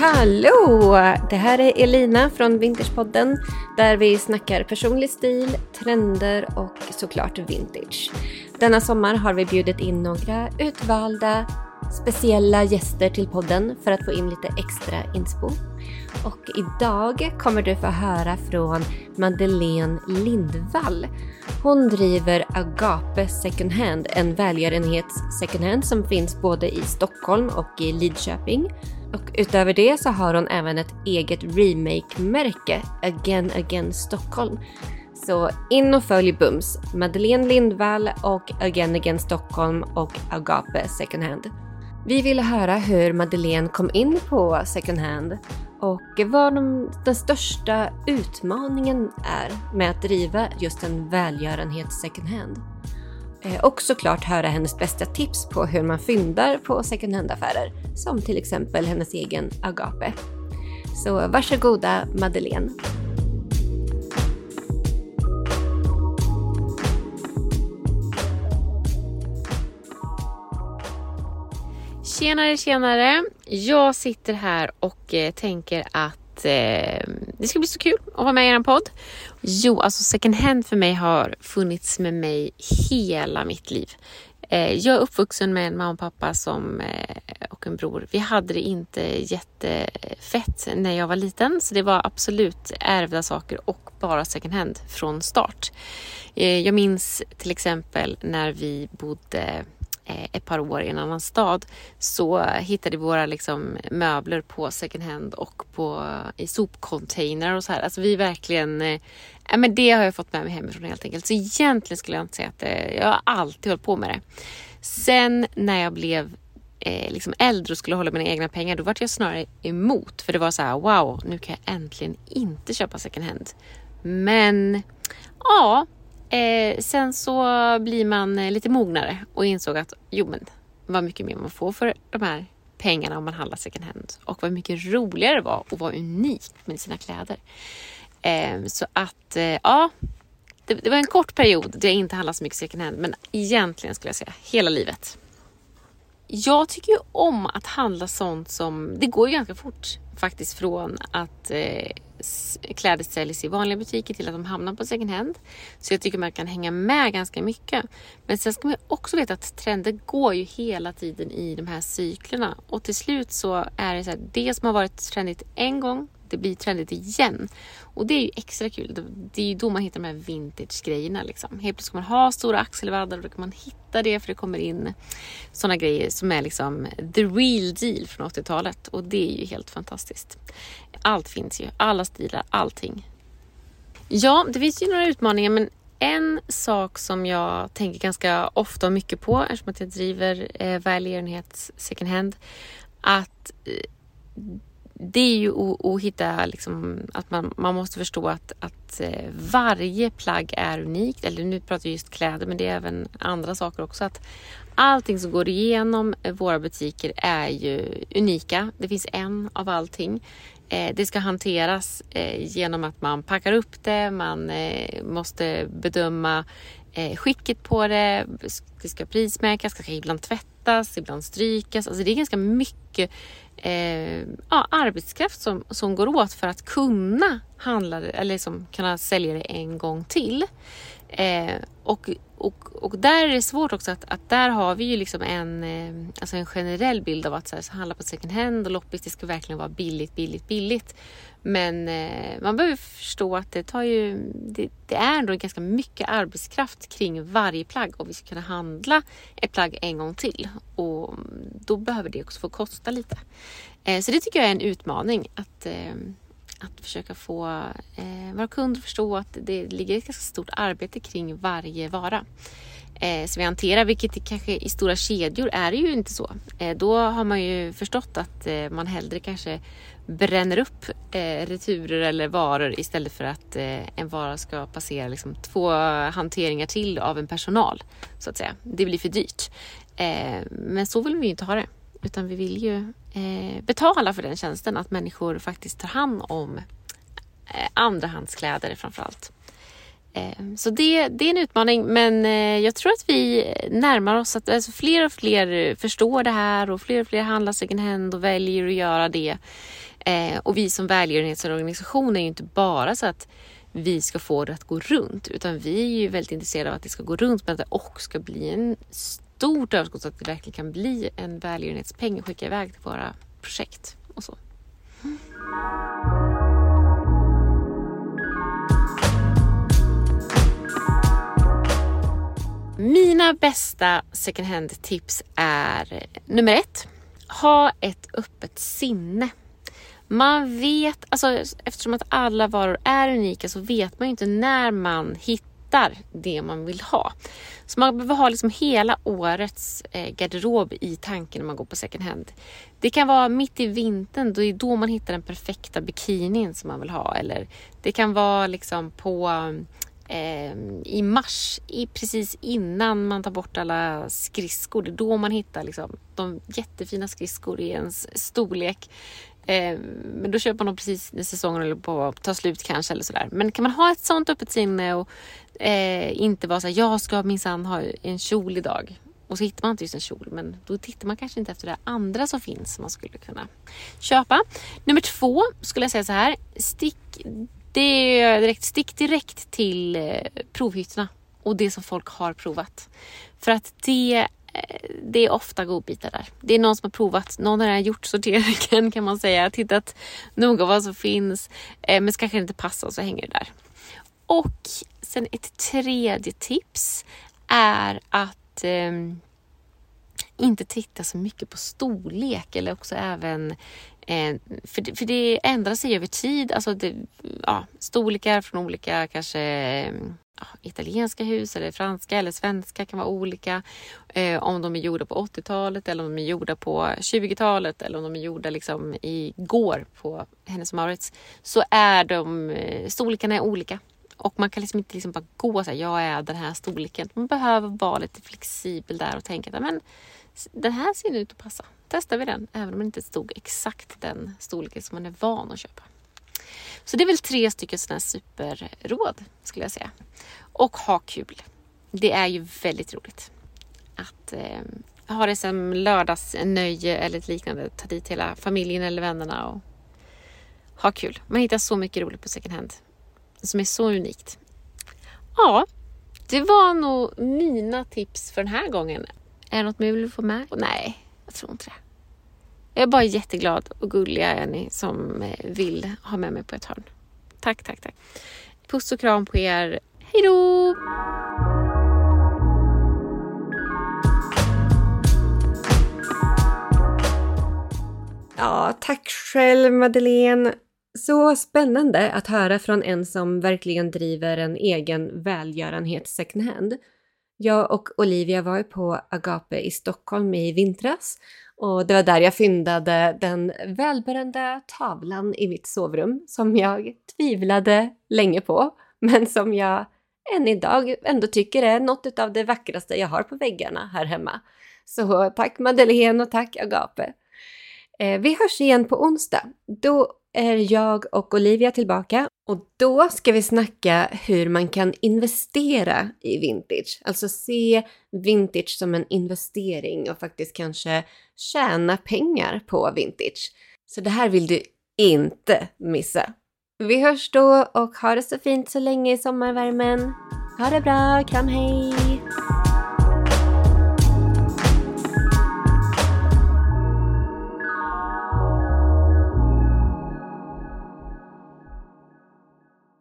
Hallå! Det här är Elina från Vintagepodden där vi snackar personlig stil, trender och såklart vintage. Denna sommar har vi bjudit in några utvalda speciella gäster till podden för att få in lite extra inspo. Och idag kommer du få höra från Madeleine Lindvall. Hon driver Agape Second Hand, en välgörenhets second hand som finns både i Stockholm och i Lidköping. Och utöver det så har hon även ett eget remake-märke, Again Again Stockholm. Så in och följ Bums, Madeleine Lindvall och Again Again Stockholm och Agape Second Hand. Vi ville höra hur Madeleine kom in på second hand och vad de, den största utmaningen är med att driva just en välgörenhet second hand. Eh, och såklart höra hennes bästa tips på hur man fyndar på second hand-affärer, som till exempel hennes egen Agape. Så varsågoda Madeleine. Tjenare, tjenare! Jag sitter här och eh, tänker att eh, det ska bli så kul att vara med i er podd. Jo, alltså second hand för mig har funnits med mig hela mitt liv. Eh, jag är uppvuxen med en mamma och pappa som, eh, och en bror. Vi hade det inte jättefett när jag var liten, så det var absolut ärvda saker och bara second hand från start. Eh, jag minns till exempel när vi bodde Eh, Eh, ett par år i en annan stad så hittade vi våra liksom, möbler på second hand och på, i sopcontainer och så här. Alltså vi verkligen, eh, men det har jag fått med mig hemifrån helt enkelt. Så egentligen skulle jag inte säga att eh, jag har alltid hållit på med det. Sen när jag blev eh, liksom äldre och skulle hålla mina egna pengar, då var jag snarare emot. För det var så här, wow, nu kan jag äntligen inte köpa second hand. Men ja, Eh, sen så blir man eh, lite mognare och insåg att jo men vad mycket mer man får för de här pengarna om man handlar second hand och vad mycket roligare det var att vara unik med sina kläder. Eh, så att eh, ja, det, det, var en kort period där jag inte handlade så mycket second hand men egentligen skulle jag säga hela livet. Jag tycker ju om att handla sånt som, det går ju ganska fort faktiskt från att eh, kläder säljs i vanliga butiker till att de hamnar på second hand. Så jag tycker man kan hänga med ganska mycket. Men sen ska man också veta att trender går ju hela tiden i de här cyklerna och till slut så är det så här, det som har varit trendigt en gång det blir trendigt igen. Och det är ju extra kul. Det är ju då man hittar de här vintage-grejerna. Liksom. Helt plötsligt kommer man ha stora axelvaddar och då kan man hitta det för det kommer in sådana grejer som är liksom the real deal från 80-talet. Och det är ju helt fantastiskt. Allt finns ju, alla stilar, allting. Ja, det finns ju några utmaningar men en sak som jag tänker ganska ofta och mycket på eftersom att jag driver eh, välgörenhets second hand att eh, det är ju att, hitta liksom, att man, man måste förstå att, att eh, varje plagg är unikt. Eller nu pratar jag just kläder men det är även andra saker också. Att allting som går igenom eh, våra butiker är ju unika. Det finns en av allting. Eh, det ska hanteras genom att man packar upp det, man måste bedöma skicket på det, det ska prismärkas, det ska ibland tvättas, ibland strykas. Alltså det är ganska mycket eh, ja, arbetskraft som, som går åt för att kunna handla eller liksom kunna sälja det en gång till. Eh, och, och, där är det svårt också att, att där har vi ju liksom en, eh, alltså en generell bild av att så här, så handla på second hand och loppis det ska verkligen vara billigt, billigt, billigt. Men eh, man behöver förstå att det tar ju, det, det, är ändå ganska mycket arbetskraft kring varje plagg och vi ska kunna handla ett plagg en gång till. Och då behöver det också få kosta lite. Eh, så det tycker jag är en utmaning att, att försöka få eh, våra kunder att förstå att det ligger ett ganska stort arbete kring varje vara eh, som vi hanterar, vilket kanske i stora kedjor är det ju inte så. Eh, då har man ju förstått att eh, man hellre kanske bränner upp eh, returer eller varor istället för att eh, en vara ska passera liksom, två hanteringar till av en personal. så att säga. Det blir för dyrt. Eh, men så vill vi ju inte ha det. Utan vi vill ju eh, betala för den tjänsten, att människor faktiskt tar hand om eh, andrahandskläder framför allt. Eh, så det, det är en utmaning men eh, jag tror att vi närmar oss att alltså fler och fler förstår det här och fler och fler handlar second hand och väljer att göra det. Eh, och vi som välgörenhetsorganisation är ju inte bara så att vi ska få det att gå runt utan vi är ju väldigt intresserade av att det ska gå runt men att det också ska bli en stort överskott så att det verkligen kan bli en välgörenhetspeng att skicka iväg till våra projekt och så. Mina bästa second hand tips är nummer ett. Ha ett öppet sinne. Man vet, alltså eftersom att alla varor är unika så vet man ju inte när man hittar det man vill ha. Så man behöver ha liksom hela årets eh, garderob i tanken när man går på second hand. Det kan vara mitt i vintern, då är då man hittar den perfekta bikinin som man vill ha. Eller det kan vara liksom på eh, i mars, i, precis innan man tar bort alla skridskor. Det är då man hittar liksom, de jättefina skridskor i ens storlek. Eh, men då köper man dem precis när säsongen håller på att ta slut kanske eller sådär. Men kan man ha ett sånt öppet sinne och eh, inte vara såhär, jag ska minsann ha en kjol idag. Och så hittar man inte just en kjol, men då tittar man kanske inte efter det andra som finns som man skulle kunna köpa. Nummer två skulle jag säga så här. Stick, det är direkt, stick direkt till eh, provhytterna och det som folk har provat. För att det Eh, det är ofta godbitar där. Det är någon som har provat, någon har gjort sorteringen kan man säga, tittat noga vad som finns, eh, men så kanske det inte passar så hänger det där. Och sen ett tredje tips är att eh, inte titta så mycket på storlek eller också även eh, för, det, för det ändrar sig över tid. Alltså det, ja, storlekar från olika kanske eh, italienska hus eller franska eller svenska kan vara olika. Eh, om de är gjorda på 80-talet eller om de är gjorda på 20-talet eller om de är gjorda liksom igår på Hennes Mauritz så är de, eh, storlekarna är olika. Och man kan liksom inte liksom bara gå så här, jag är den här storleken. Man behöver vara lite flexibel där och tänka att men, den här ser ut att passa. Testar vi den, även om den inte stod exakt den storleken som man är van att köpa. Så det är väl tre stycken sådana superråd skulle jag säga. Och ha kul. Det är ju väldigt roligt att eh, ha det som lördagsnöje eller ett liknande. Ta dit hela familjen eller vännerna och ha kul. Man hittar så mycket roligt på second hand som är så unikt. Ja, det var nog mina tips för den här gången. Är det något mer vill få med? Nej, jag tror inte det. Jag är bara jätteglad och gulliga är ni som eh, vill ha med mig på ett hörn. Tack, tack, tack. Puss och kram på er. Hej då! Ja, tack själv Madeleine. Så spännande att höra från en som verkligen driver en egen välgörenhet second hand. Jag och Olivia var ju på Agape i Stockholm i vintras och det var där jag fyndade den välberömda tavlan i mitt sovrum som jag tvivlade länge på, men som jag än idag ändå tycker är något av det vackraste jag har på väggarna här hemma. Så tack Madeleine och tack Agape! Eh, vi hörs igen på onsdag. Då är jag och Olivia tillbaka och då ska vi snacka hur man kan investera i vintage. Alltså se vintage som en investering och faktiskt kanske tjäna pengar på vintage. Så det här vill du inte missa. Vi hörs då och ha det så fint så länge i sommarvärmen. Ha det bra, kram hej!